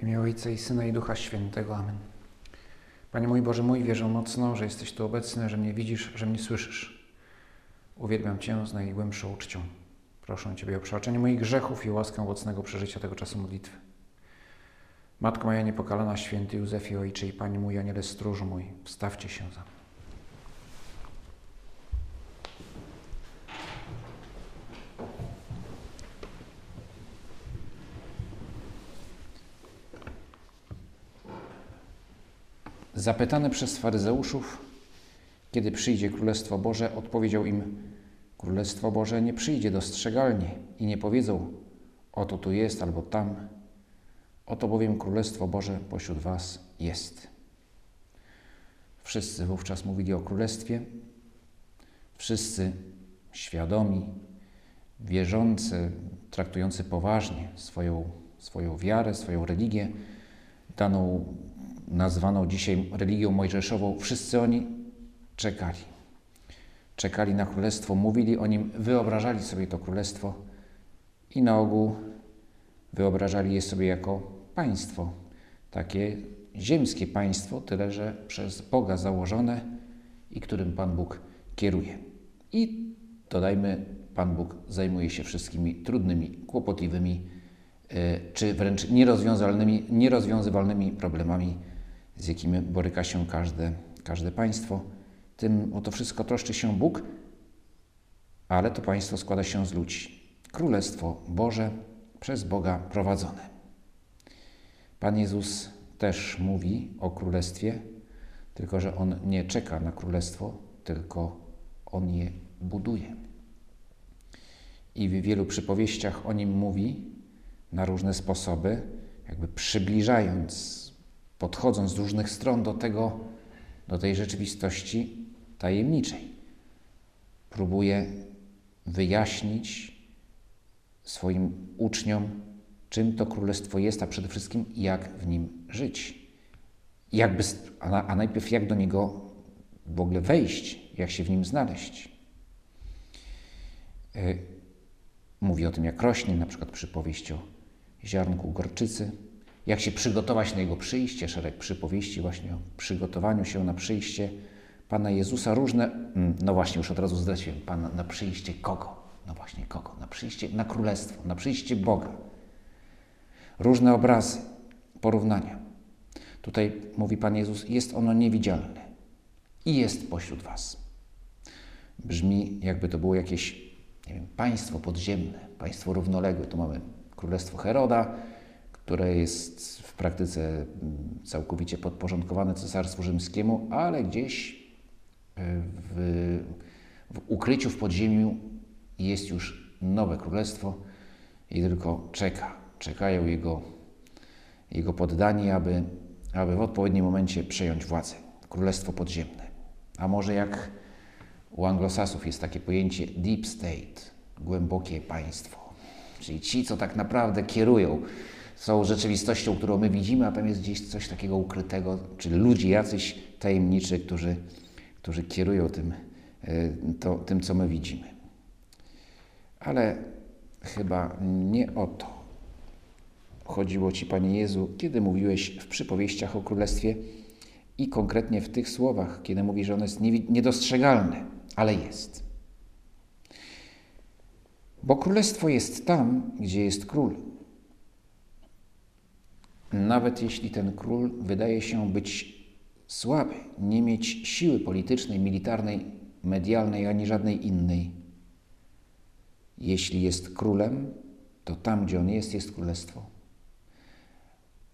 W imię Ojca i Syna i Ducha Świętego. Amen. Panie mój Boże mój, wierzę mocno, że jesteś tu obecny, że mnie widzisz, że mnie słyszysz. Uwielbiam Cię z najgłębszą uczcią. Proszę Ciebie o przebaczenie moich grzechów i łaskę owocnego przeżycia tego czasu modlitwy. Matko moja niepokalana, święty Józefie Ojcze i Panie mój, Aniele stróżu mój, wstawcie się za mną. Zapytany przez faryzeuszów, kiedy przyjdzie Królestwo Boże, odpowiedział im: Królestwo Boże nie przyjdzie dostrzegalnie i nie powiedzą: Oto tu jest albo tam. Oto bowiem Królestwo Boże pośród Was jest. Wszyscy wówczas mówili o Królestwie, wszyscy świadomi, wierzący, traktujący poważnie swoją, swoją wiarę, swoją religię, daną nazwaną dzisiaj religią mojżeszową, wszyscy oni czekali. Czekali na królestwo, mówili o nim, wyobrażali sobie to królestwo i na ogół wyobrażali je sobie jako państwo, takie ziemskie państwo, tyle że przez Boga założone i którym Pan Bóg kieruje. I dodajmy, Pan Bóg zajmuje się wszystkimi trudnymi, kłopotliwymi, czy wręcz nierozwiązywalnymi, nierozwiązywalnymi problemami z jakimi boryka się każde, każde państwo. Tym o to wszystko troszczy się Bóg, ale to państwo składa się z ludzi. Królestwo Boże przez Boga prowadzone. Pan Jezus też mówi o królestwie, tylko że on nie czeka na królestwo, tylko on je buduje. I w wielu przypowieściach o nim mówi na różne sposoby, jakby przybliżając podchodząc z różnych stron do tego, do tej rzeczywistości tajemniczej. Próbuje wyjaśnić swoim uczniom, czym to królestwo jest, a przede wszystkim jak w nim żyć. Jakby, a, najpierw jak do niego w ogóle wejść, jak się w nim znaleźć. E, mówi o tym, jak rośnie, na przykład przypowieść o ziarnku gorczycy jak się przygotować na Jego przyjście, szereg przypowieści właśnie o przygotowaniu się na przyjście Pana Jezusa, różne, mm, no właśnie już od razu zdradziłem, Pana na przyjście kogo? No właśnie kogo? Na przyjście, na Królestwo, na przyjście Boga. Różne obrazy, porównania. Tutaj mówi Pan Jezus, jest ono niewidzialne i jest pośród Was. Brzmi jakby to było jakieś nie wiem, państwo podziemne, państwo równoległe. Tu mamy Królestwo Heroda, które jest w praktyce mm, całkowicie podporządkowane Cesarstwu Rzymskiemu, ale gdzieś e, w, w ukryciu w podziemiu jest już nowe królestwo i tylko czeka, czekają jego, jego poddani, aby, aby w odpowiednim momencie przejąć władzę. Królestwo podziemne. A może jak u anglosasów jest takie pojęcie deep state, głębokie państwo, czyli ci, co tak naprawdę kierują są rzeczywistością, którą my widzimy, a tam jest gdzieś coś takiego ukrytego, czyli ludzie jacyś tajemniczy, którzy, którzy kierują tym, e, to, tym, co my widzimy. Ale chyba nie o to chodziło Ci, Panie Jezu, kiedy mówiłeś w przypowieściach o Królestwie i konkretnie w tych słowach, kiedy mówisz, że ono jest niedostrzegalne, ale jest. Bo Królestwo jest tam, gdzie jest Król nawet jeśli ten król wydaje się być słaby, nie mieć siły politycznej, militarnej, medialnej ani żadnej innej. Jeśli jest królem, to tam, gdzie on jest, jest królestwo.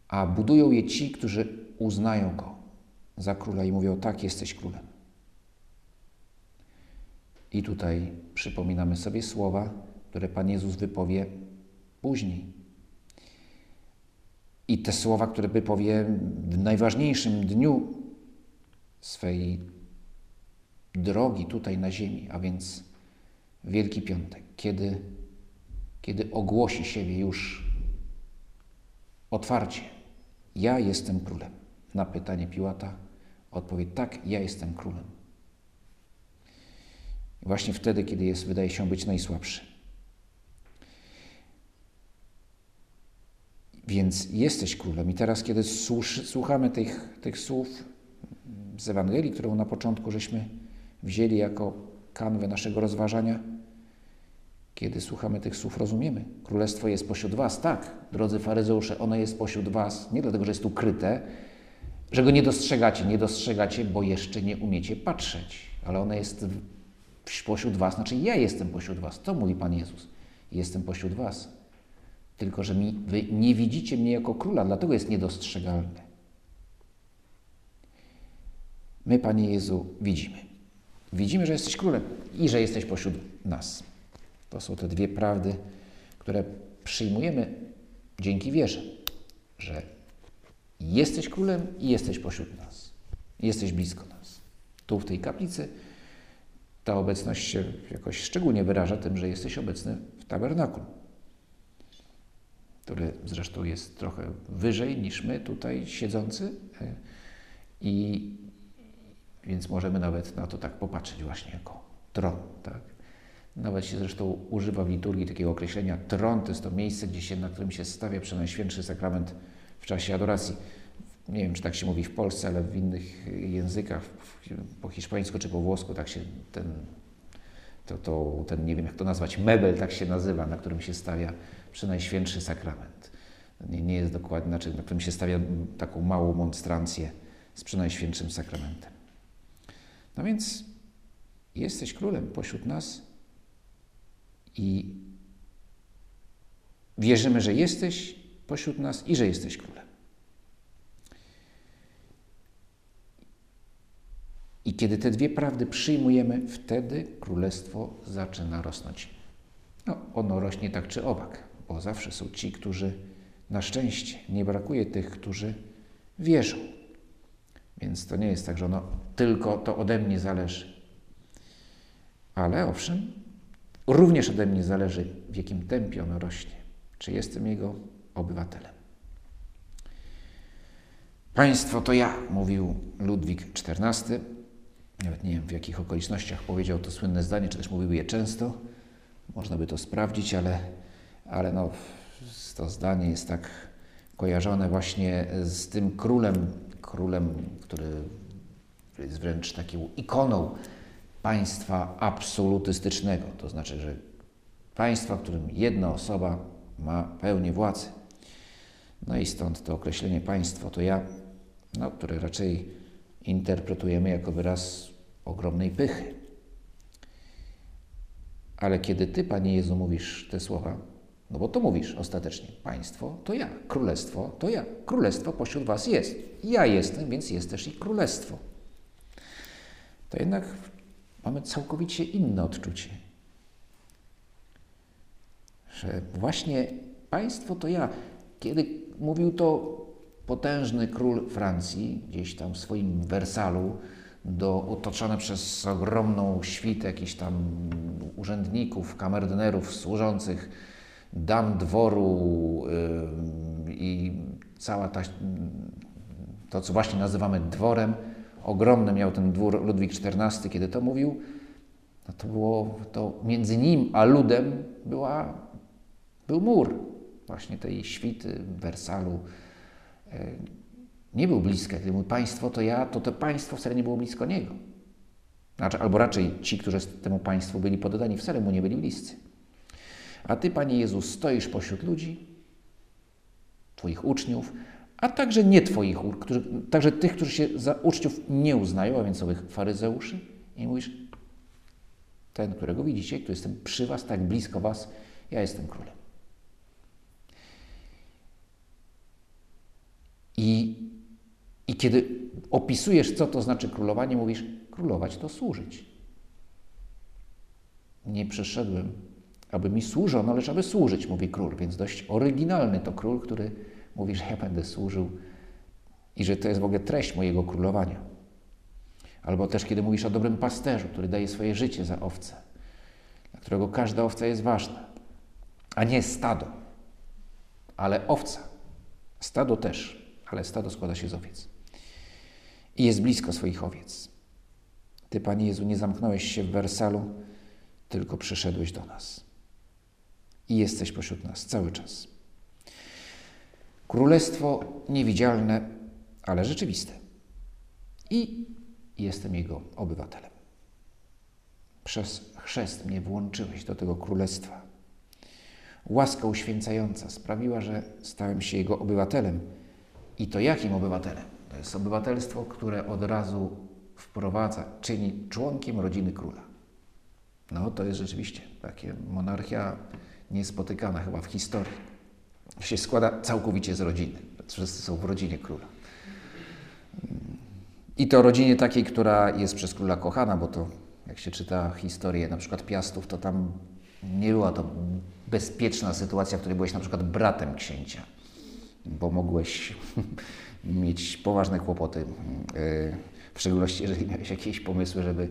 A budują je ci, którzy uznają go za króla i mówią: Tak, jesteś królem. I tutaj przypominamy sobie słowa, które Pan Jezus wypowie później i te słowa, które by powie w najważniejszym dniu swej drogi tutaj na ziemi, a więc Wielki Piątek, kiedy, kiedy ogłosi siebie już otwarcie: Ja jestem królem. Na pytanie Piłata odpowie: Tak, ja jestem królem. Właśnie wtedy, kiedy jest, wydaje się być najsłabszy. Więc jesteś królem. I teraz, kiedy słuchamy tych, tych słów z Ewangelii, którą na początku żeśmy wzięli jako kanwę naszego rozważania, kiedy słuchamy tych słów, rozumiemy. Królestwo jest pośród Was, tak, drodzy faryzeusze, ono jest pośród Was, nie dlatego, że jest ukryte, że go nie dostrzegacie. Nie dostrzegacie, bo jeszcze nie umiecie patrzeć, ale ono jest pośród Was, znaczy ja jestem pośród Was. To mówi Pan Jezus. Jestem pośród Was. Tylko, że mi, Wy nie widzicie mnie jako króla, dlatego jest niedostrzegalne. My, Panie Jezu, widzimy. Widzimy, że jesteś królem i że jesteś pośród nas. To są te dwie prawdy, które przyjmujemy dzięki wierze, że jesteś królem i jesteś pośród nas. Jesteś blisko nas. Tu w tej kaplicy ta obecność się jakoś szczególnie wyraża tym, że jesteś obecny w tabernakulum, który zresztą jest trochę wyżej niż my tutaj siedzący. E, I więc możemy nawet na to tak popatrzeć właśnie jako tron. Tak? Nawet się zresztą używa w liturgii takiego określenia tron, to jest to miejsce, gdzie się, na którym się stawia Przenajświętszy Sakrament w czasie adoracji. Nie wiem, czy tak się mówi w Polsce, ale w innych językach, po hiszpańsku czy po włosku, tak się ten, to, to, ten, nie wiem jak to nazwać, mebel tak się nazywa, na którym się stawia Przenajświętszy Sakrament. Nie, nie jest dokładnie, znaczy, na którym się stawia taką małą monstrancję z Przenajświętszym Sakramentem. No więc jesteś królem pośród nas i wierzymy, że jesteś pośród nas i że jesteś królem. I kiedy te dwie prawdy przyjmujemy, wtedy królestwo zaczyna rosnąć. No, ono rośnie tak czy owak, bo zawsze są ci, którzy na szczęście nie brakuje tych, którzy wierzą. Więc to nie jest tak, że ono tylko to ode mnie zależy. Ale owszem, również ode mnie zależy, w jakim tempie ono rośnie. Czy jestem jego obywatelem. Państwo to ja, mówił Ludwik XIV. Nawet nie wiem, w jakich okolicznościach powiedział to słynne zdanie, czy też mówił je często. Można by to sprawdzić, ale, ale no, to zdanie jest tak kojarzone właśnie z tym królem królem, który jest wręcz taką ikoną państwa absolutystycznego. To znaczy, że państwa, w którym jedna osoba ma pełnię władzy. No i stąd to określenie państwo to ja, no, które raczej interpretujemy jako wyraz ogromnej pychy. Ale kiedy Ty, Panie Jezu, mówisz te słowa, no bo to mówisz ostatecznie. Państwo to ja, królestwo to ja. Królestwo pośród was jest. Ja jestem, więc jest też i królestwo. To jednak mamy całkowicie inne odczucie. Że właśnie państwo to ja. Kiedy mówił to potężny król Francji, gdzieś tam w swoim Wersalu, do, otoczony przez ogromną świtę jakichś tam urzędników, kamerdynerów służących dam dworu i cała ta, to, co właśnie nazywamy dworem, ogromny miał ten dwór Ludwik XIV, kiedy to mówił, no to było to między nim a ludem była, był mur właśnie tej świty Wersalu. E, nie był blisko. Kiedy mówi państwo to ja, to to państwo wcale nie było blisko niego. Znaczy, albo raczej ci, którzy temu państwu byli poddani, wcale mu nie byli bliscy. A Ty, Panie Jezus, stoisz pośród ludzi, Twoich uczniów, a także nie Twoich, którzy, także tych, którzy się za uczniów nie uznają, a więc owych faryzeuszy, i mówisz, ten, którego widzicie, który jestem przy Was, tak blisko Was, ja jestem królem. I, I kiedy opisujesz, co to znaczy królowanie, mówisz, królować to służyć. Nie przeszedłem aby mi służono, lecz aby służyć, mówi król. Więc dość oryginalny to król, który mówi, że ja będę służył i że to jest w ogóle treść mojego królowania. Albo też kiedy mówisz o dobrym pasterzu, który daje swoje życie za owce, dla którego każda owca jest ważna, a nie stado, ale owca. Stado też, ale stado składa się z owiec. I jest blisko swoich owiec. Ty, Panie Jezu, nie zamknąłeś się w Wersalu, tylko przyszedłeś do nas i jesteś pośród nas cały czas. Królestwo niewidzialne, ale rzeczywiste. I jestem Jego obywatelem. Przez chrzest mnie włączyłeś do tego królestwa. Łaska uświęcająca sprawiła, że stałem się Jego obywatelem. I to jakim obywatelem? To jest obywatelstwo, które od razu wprowadza, czyni członkiem rodziny króla. No to jest rzeczywiście takie monarchia niespotykana chyba w historii. Się składa całkowicie z rodziny. Wszyscy są w rodzinie króla. I to rodzinie takiej, która jest przez króla kochana, bo to jak się czyta historię na przykład Piastów, to tam nie była to bezpieczna sytuacja, w której byłeś na przykład bratem księcia, bo mogłeś mieć poważne kłopoty, e, w szczególności jeżeli miałeś jakieś pomysły, żeby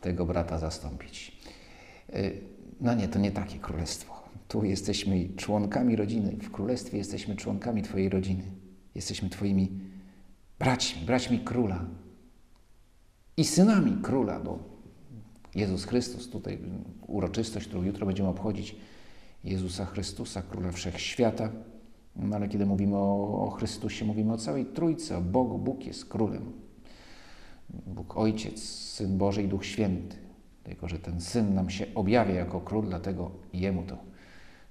tego brata zastąpić. E, no nie, to nie takie królestwo. Tu jesteśmy członkami rodziny, w królestwie jesteśmy członkami Twojej rodziny. Jesteśmy Twoimi braćmi, braćmi króla i synami króla, bo Jezus Chrystus, tutaj uroczystość, którą jutro będziemy obchodzić, Jezusa Chrystusa, Króla Wszechświata, no ale kiedy mówimy o, o Chrystusie, mówimy o całej Trójcy, o Bogu. Bóg jest Królem. Bóg Ojciec, Syn Boży i Duch Święty. Tylko, że ten Syn nam się objawia jako Król, dlatego Jemu to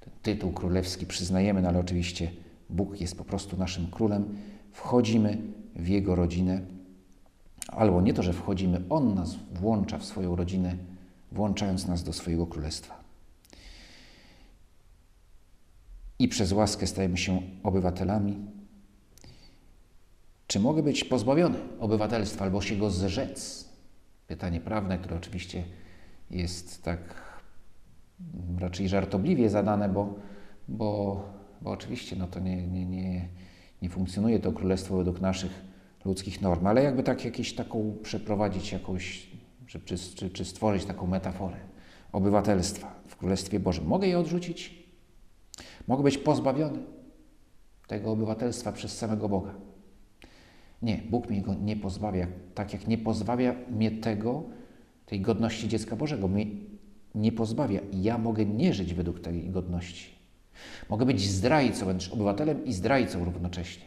ten tytuł królewski przyznajemy, no ale oczywiście Bóg jest po prostu naszym Królem. Wchodzimy w Jego rodzinę, albo nie to, że wchodzimy, On nas włącza w swoją rodzinę, włączając nas do swojego Królestwa. I przez łaskę stajemy się obywatelami. Czy mogę być pozbawiony obywatelstwa albo się go zrzec? Pytanie prawne, które oczywiście jest tak raczej żartobliwie zadane, bo, bo, bo oczywiście no to nie, nie, nie, nie funkcjonuje to królestwo według naszych ludzkich norm, ale jakby tak jakieś taką przeprowadzić jakąś, czy, czy, czy stworzyć taką metaforę obywatelstwa w Królestwie Bożym. Mogę je odrzucić? Mogę być pozbawiony tego obywatelstwa przez samego Boga? Nie, Bóg mi go nie pozbawia, tak jak nie pozbawia mnie tego, tej godności dziecka Bożego. Mnie nie pozbawia. Ja mogę nie żyć według tej godności. Mogę być zdrajcą, wręcz obywatelem i zdrajcą równocześnie.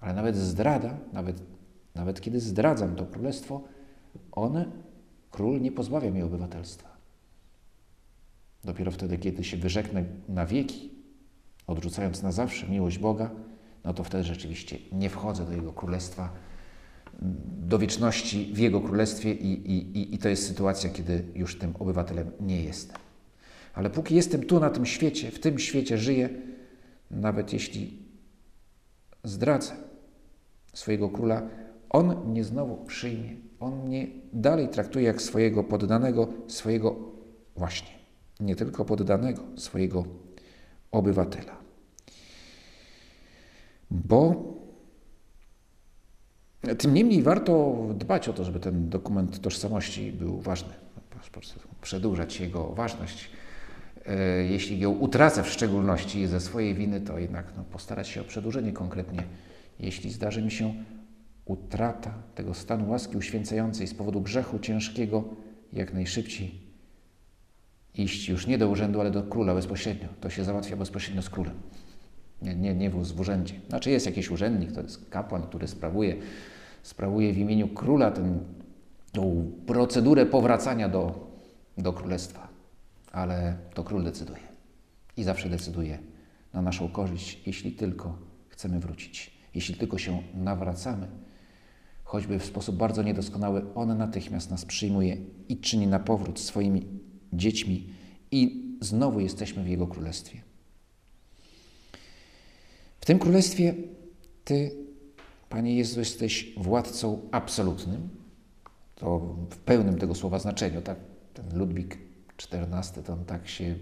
Ale nawet zdrada, nawet, nawet kiedy zdradzam to królestwo, one, król nie pozbawia mnie obywatelstwa. Dopiero wtedy, kiedy się wyrzeknę na wieki, odrzucając na zawsze miłość Boga, no to wtedy rzeczywiście nie wchodzę do Jego królestwa, do wieczności w Jego królestwie i, i, i to jest sytuacja, kiedy już tym obywatelem nie jestem. Ale póki jestem tu na tym świecie, w tym świecie żyję, nawet jeśli zdradzę swojego króla, on mnie znowu przyjmie. On mnie dalej traktuje jak swojego poddanego, swojego właśnie, nie tylko poddanego, swojego obywatela. Bo tym niemniej warto dbać o to, żeby ten dokument tożsamości był ważny. Przedłużać jego ważność. E, jeśli ją utracę w szczególności ze swojej winy, to jednak no, postarać się o przedłużenie konkretnie. Jeśli zdarzy mi się utrata tego stanu łaski uświęcającej z powodu grzechu ciężkiego, jak najszybciej iść już nie do urzędu, ale do króla bezpośrednio. To się załatwia bezpośrednio z królem. Nie, nie, nie w urzędzie. Znaczy jest jakiś urzędnik, to jest kapłan, który sprawuje, sprawuje w imieniu króla tę procedurę powracania do, do królestwa. Ale to król decyduje. I zawsze decyduje na naszą korzyść, jeśli tylko chcemy wrócić. Jeśli tylko się nawracamy, choćby w sposób bardzo niedoskonały, On natychmiast nas przyjmuje i czyni na powrót swoimi dziećmi i znowu jesteśmy w Jego Królestwie. W tym Królestwie Ty, Panie Jezu, jesteś władcą absolutnym, to w pełnym tego słowa znaczeniu, tak? Ten Ludwik XIV, to on tak się,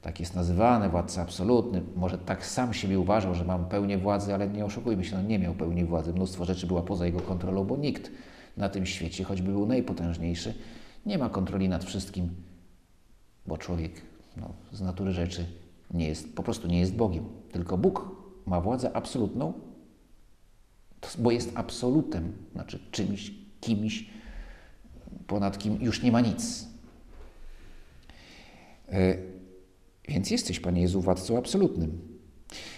tak jest nazywany, władca absolutny. Może tak sam siebie uważał, że mam pełnię władzy, ale nie oszukujmy się, no nie miał pełni władzy. Mnóstwo rzeczy była poza jego kontrolą, bo nikt na tym świecie, choćby był najpotężniejszy, nie ma kontroli nad wszystkim, bo człowiek no, z natury rzeczy nie jest, po prostu nie jest Bogiem. Tylko Bóg ma władzę absolutną, bo jest absolutem, znaczy czymś, kimś, ponad kim już nie ma nic. E, więc jesteś, Panie Jezu, władcą absolutnym.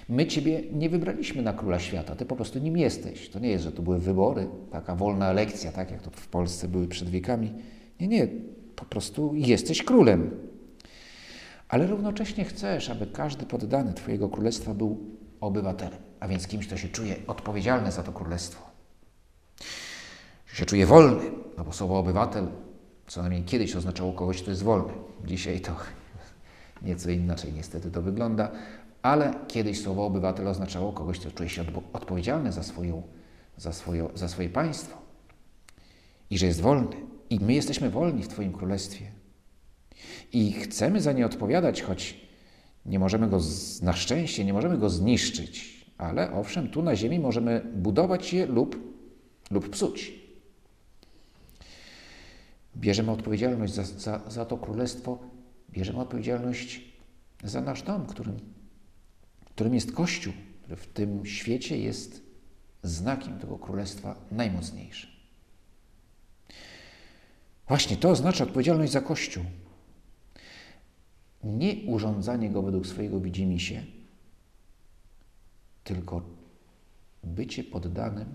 My Ciebie nie wybraliśmy na króla świata, Ty po prostu nim jesteś. To nie jest, że to były wybory, taka wolna elekcja, tak jak to w Polsce były przed wiekami. Nie, nie, po prostu jesteś królem. Ale równocześnie chcesz, aby każdy poddany Twojego królestwa był obywatelem, a więc kimś, kto się czuje odpowiedzialny za to królestwo. Że się czuje wolny, no bo słowo obywatel co najmniej kiedyś oznaczało kogoś, kto jest wolny. Dzisiaj to nieco inaczej niestety to wygląda, ale kiedyś słowo obywatel oznaczało kogoś, kto czuje się odpowiedzialny za, swoją, za, za swoje państwo i że jest wolny. I my jesteśmy wolni w Twoim królestwie. I chcemy za nie odpowiadać, choć nie możemy go, na szczęście, nie możemy go zniszczyć, ale owszem, tu na ziemi możemy budować je lub, lub psuć. Bierzemy odpowiedzialność za, za, za to królestwo, bierzemy odpowiedzialność za nasz dom, którym, którym jest Kościół, który w tym świecie jest znakiem tego królestwa najmocniejszym. Właśnie to oznacza odpowiedzialność za Kościół. Nie urządzanie go według swojego widzimisię, tylko bycie poddanym,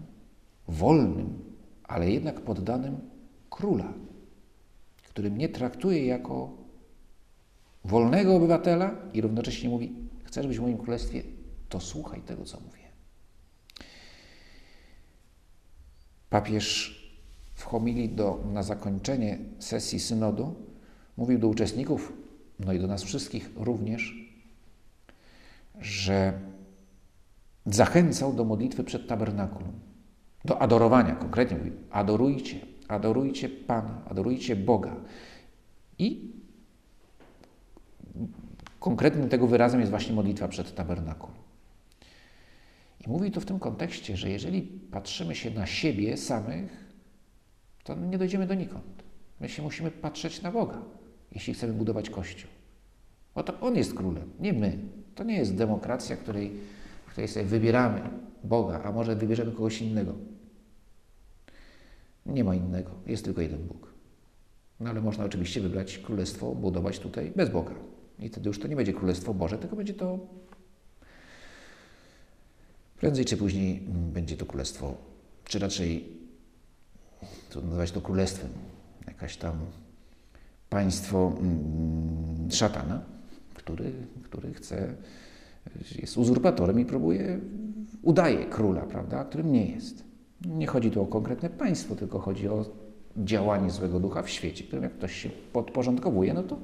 wolnym, ale jednak poddanym króla, który mnie traktuje jako wolnego obywatela i równocześnie mówi: Chcesz być w moim królestwie, to słuchaj tego, co mówię. Papież w homilii do, na zakończenie sesji synodu mówił do uczestników, no i do nas wszystkich również, że zachęcał do modlitwy przed tabernakulum, do adorowania, konkretnie mówi, adorujcie, adorujcie Pana, adorujcie Boga. I konkretnym tego wyrazem jest właśnie modlitwa przed tabernakulum. I mówi to w tym kontekście, że jeżeli patrzymy się na siebie samych, to nie dojdziemy donikąd. My się musimy patrzeć na Boga, jeśli chcemy budować Kościół. Oto On jest królem, nie my. To nie jest demokracja, której, w której sobie wybieramy Boga, a może wybierzemy kogoś innego. Nie ma innego, jest tylko jeden Bóg. No ale można oczywiście wybrać królestwo, budować tutaj bez Boga. I wtedy już to nie będzie królestwo Boże, tylko będzie to prędzej czy później będzie to królestwo, czy raczej trudno nazywać to królestwem, jakaś tam państwo mm, szatana, który, który chce, jest uzurpatorem i próbuje, udaje króla, prawda, którym nie jest. Nie chodzi tu o konkretne państwo, tylko chodzi o działanie złego ducha w świecie, którym jak ktoś się podporządkowuje, no to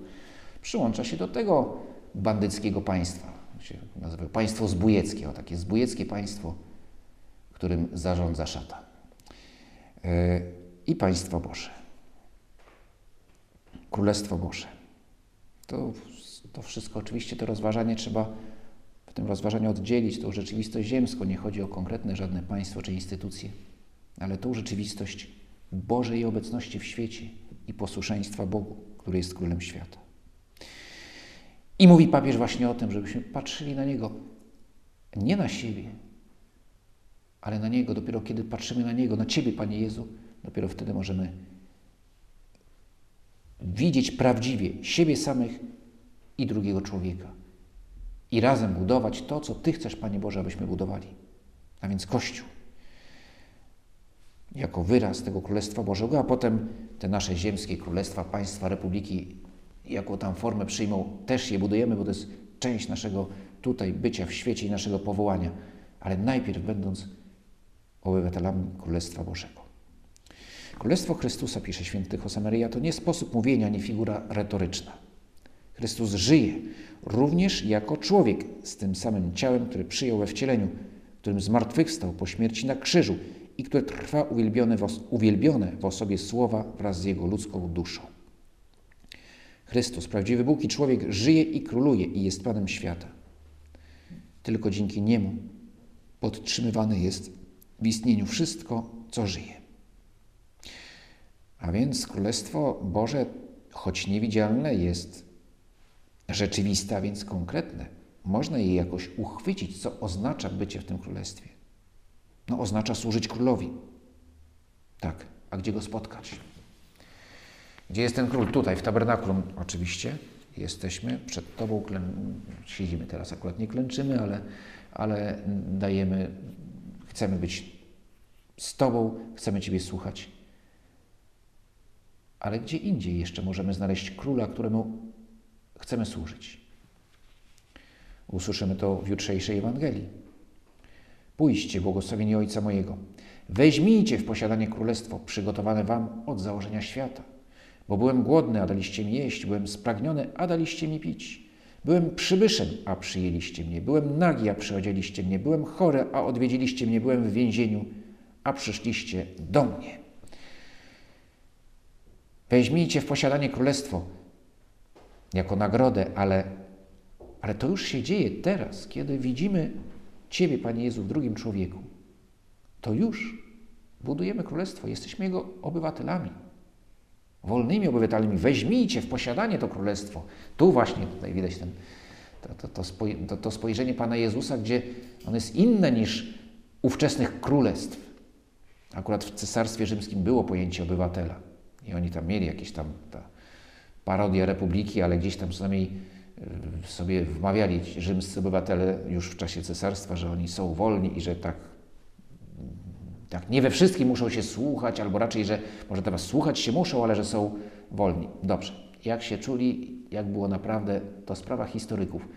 przyłącza się do tego bandyckiego państwa. Się nazywa państwo zbójeckie, o takie zbójeckie państwo, którym zarządza szatan. E, I państwo Boże. Królestwo Boże. To, to wszystko, oczywiście to rozważanie trzeba w tym rozważaniu oddzielić tą rzeczywistość ziemską. Nie chodzi o konkretne żadne państwo czy instytucje, ale tą rzeczywistość Bożej obecności w świecie i posłuszeństwa Bogu, który jest królem świata. I mówi papież właśnie o tym, żebyśmy patrzyli na Niego nie na siebie, ale na Niego. Dopiero kiedy patrzymy na Niego, na Ciebie, Panie Jezu, dopiero wtedy możemy widzieć prawdziwie siebie samych i drugiego człowieka. I razem budować to, co Ty chcesz, Panie Boże, abyśmy budowali. A więc Kościół. Jako wyraz tego Królestwa Bożego, a potem te nasze ziemskie królestwa, państwa, republiki, jaką tam formę przyjmą, też je budujemy, bo to jest część naszego tutaj bycia w świecie i naszego powołania. Ale najpierw będąc obywatelami Królestwa Bożego. Królestwo Chrystusa, pisze święty Josemaria, to nie sposób mówienia, nie figura retoryczna. Chrystus żyje również jako człowiek z tym samym ciałem, które przyjął we wcieleniu, którym zmartwychwstał po śmierci na krzyżu i które trwa uwielbione w, uwielbione w osobie Słowa wraz z Jego ludzką duszą. Chrystus, prawdziwy Bóg i człowiek, żyje i króluje i jest Panem świata. Tylko dzięki Niemu podtrzymywane jest w istnieniu wszystko, co żyje. A więc Królestwo Boże, choć niewidzialne, jest rzeczywiste, a więc konkretne. Można je jakoś uchwycić, co oznacza bycie w tym Królestwie. No, oznacza służyć Królowi. Tak, a gdzie go spotkać? Gdzie jest ten król? Tutaj, w tabernakulum oczywiście. jesteśmy przed Tobą, klę... siedzimy teraz, akurat nie klęczymy, ale, ale dajemy, chcemy być z Tobą, chcemy Ciebie słuchać. Ale gdzie indziej jeszcze możemy znaleźć króla, któremu chcemy służyć? Usłyszymy to w jutrzejszej Ewangelii. Pójście, błogosławieni Ojca mojego, weźmijcie w posiadanie królestwo przygotowane wam od założenia świata. Bo byłem głodny, a daliście mi jeść, byłem spragniony, a daliście mi pić. Byłem przybyszem, a przyjęliście mnie. Byłem nagi, a przyodzieliście mnie. Byłem chory, a odwiedziliście mnie. Byłem w więzieniu, a przyszliście do mnie. Weźmijcie w posiadanie królestwo jako nagrodę, ale, ale to już się dzieje teraz, kiedy widzimy Ciebie, Panie Jezu, w drugim człowieku. To już budujemy królestwo, jesteśmy Jego obywatelami wolnymi obywatelami. Weźmijcie w posiadanie to królestwo. Tu właśnie, tutaj widać ten, to, to, to, to spojrzenie Pana Jezusa, gdzie on jest inne niż ówczesnych królestw. Akurat w Cesarstwie Rzymskim było pojęcie obywatela i oni tam mieli jakieś tam ta parodię republiki, ale gdzieś tam przynajmniej e, sobie wmawiali rzymscy obywatele już w czasie cesarstwa, że oni są wolni i że tak tak, nie we wszystkim muszą się słuchać, albo raczej, że może teraz słuchać się muszą, ale że są wolni. Dobrze. Jak się czuli, jak było naprawdę, to sprawa historyków.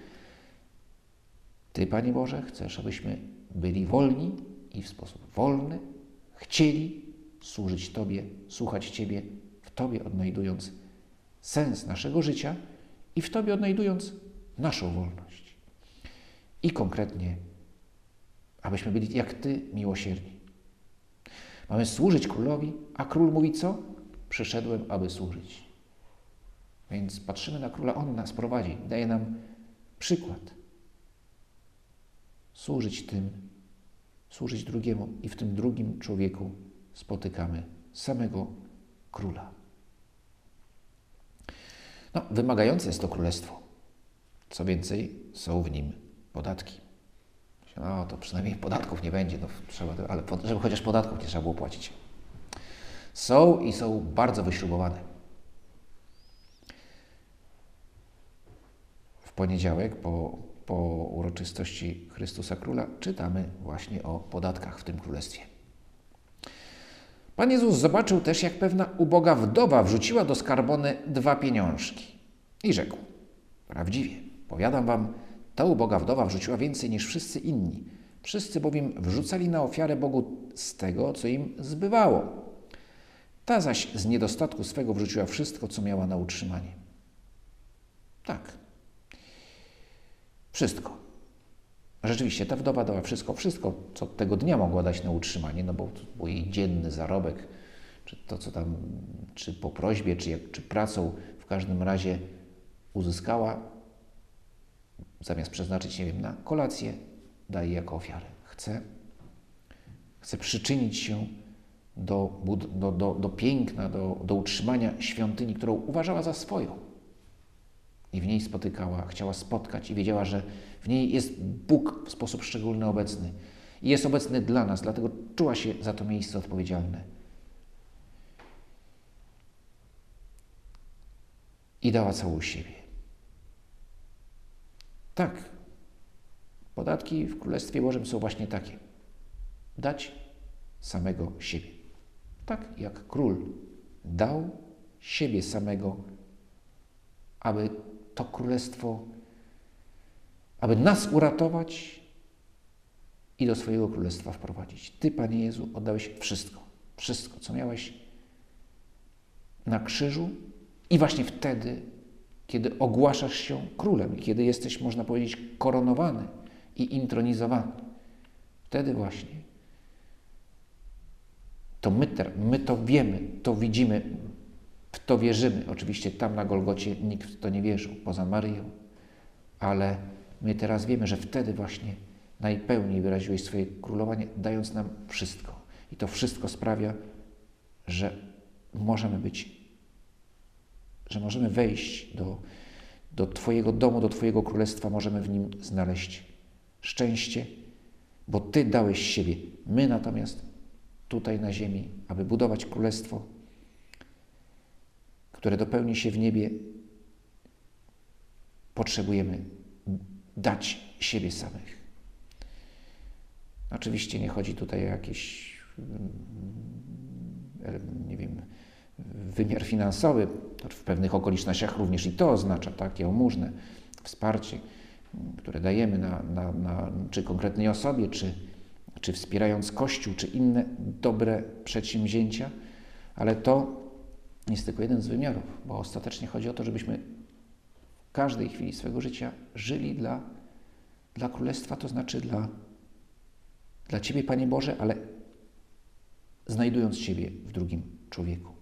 Ty, Panie Boże, chcesz, abyśmy byli wolni i w sposób wolny chcieli służyć Tobie, słuchać Ciebie, w Tobie odnajdując sens naszego życia i w Tobie odnajdując naszą wolność. I konkretnie, abyśmy byli jak Ty miłosierni Mamy służyć królowi, a król mówi co? Przyszedłem, aby służyć. Więc patrzymy na króla, on nas prowadzi, daje nam przykład. Służyć tym, służyć drugiemu i w tym drugim człowieku spotykamy samego króla. No, wymagające jest to królestwo. Co więcej, są w nim podatki. No to przynajmniej podatków nie będzie, no, trzeba, ale żeby chociaż podatków nie trzeba było płacić. Są i są bardzo wyśrubowane. W poniedziałek po, po uroczystości Chrystusa Króla czytamy właśnie o podatkach w tym królestwie. Pan Jezus zobaczył też, jak pewna uboga wdowa wrzuciła do skarbony dwa pieniążki i rzekł: Prawdziwie, powiadam wam, ta uboga wdowa wrzuciła więcej niż wszyscy inni. Wszyscy bowiem wrzucali na ofiarę Bogu z tego, co im zbywało. Ta zaś z niedostatku swego wrzuciła wszystko, co miała na utrzymanie. Tak. Wszystko. Rzeczywiście, ta wdowa dała wszystko, wszystko, co tego dnia mogła dać na utrzymanie, no bo był jej dzienny zarobek, czy to, co tam, czy po prośbie, czy, jak, czy pracą, w każdym razie uzyskała zamiast przeznaczyć, nie wiem, na kolację, daje jako ofiarę. Chce, chce przyczynić się do, do, do, do piękna, do, do utrzymania świątyni, którą uważała za swoją. I w niej spotykała, chciała spotkać i wiedziała, że w niej jest Bóg w sposób szczególny obecny. I jest obecny dla nas, dlatego czuła się za to miejsce odpowiedzialne. I dała całą siebie. Tak, podatki w Królestwie Bożym są właśnie takie. Dać samego siebie. Tak jak król dał siebie samego, aby to królestwo, aby nas uratować i do swojego królestwa wprowadzić. Ty, Panie Jezu, oddałeś wszystko, wszystko, co miałeś na krzyżu i właśnie wtedy kiedy ogłaszasz się królem, kiedy jesteś, można powiedzieć, koronowany i intronizowany. Wtedy właśnie to my, my to wiemy, to widzimy, w to wierzymy. Oczywiście tam na Golgocie nikt w to nie wierzył, poza Maryją, ale my teraz wiemy, że wtedy właśnie najpełniej wyraziłeś swoje królowanie, dając nam wszystko. I to wszystko sprawia, że możemy być że możemy wejść do, do Twojego domu, do Twojego królestwa, możemy w nim znaleźć szczęście, bo Ty dałeś siebie. My natomiast tutaj na ziemi, aby budować królestwo, które dopełni się w niebie, potrzebujemy dać siebie samych. Oczywiście nie chodzi tutaj o jakiś, mm, nie wiem, wymiar finansowy. W pewnych okolicznościach również i to oznacza takie jałmużnę, wsparcie, które dajemy na, na, na, czy konkretnej osobie, czy, czy wspierając Kościół, czy inne dobre przedsięwzięcia, ale to jest tylko jeden z wymiarów, bo ostatecznie chodzi o to, żebyśmy w każdej chwili swojego życia żyli dla, dla Królestwa, to znaczy dla, dla Ciebie, Panie Boże, ale znajdując Ciebie w drugim człowieku.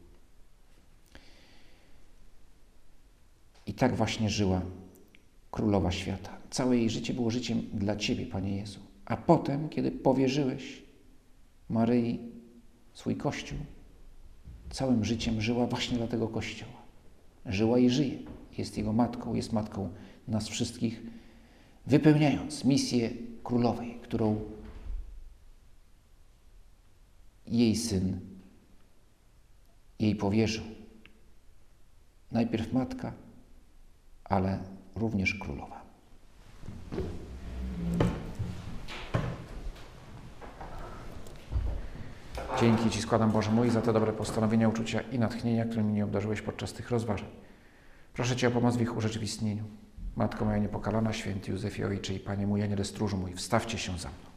I tak właśnie żyła Królowa Świata. Całe jej życie było życiem dla Ciebie, Panie Jezu. A potem, kiedy powierzyłeś Maryi swój Kościół, całym życiem żyła właśnie dla tego Kościoła. Żyła i żyje. Jest Jego matką, jest matką nas wszystkich, wypełniając misję królowej, którą jej syn jej powierzył. Najpierw matka, ale również królowa. Dzięki Ci składam, Boże mój, za te dobre postanowienia, uczucia i natchnienia, którymi mnie obdarzyłeś podczas tych rozważań. Proszę Cię o pomoc w ich urzeczywistnieniu. Matko moja niepokalana, święty Józefie Ojcze i Panie mój, Aniele stróżu mój, wstawcie się za mną.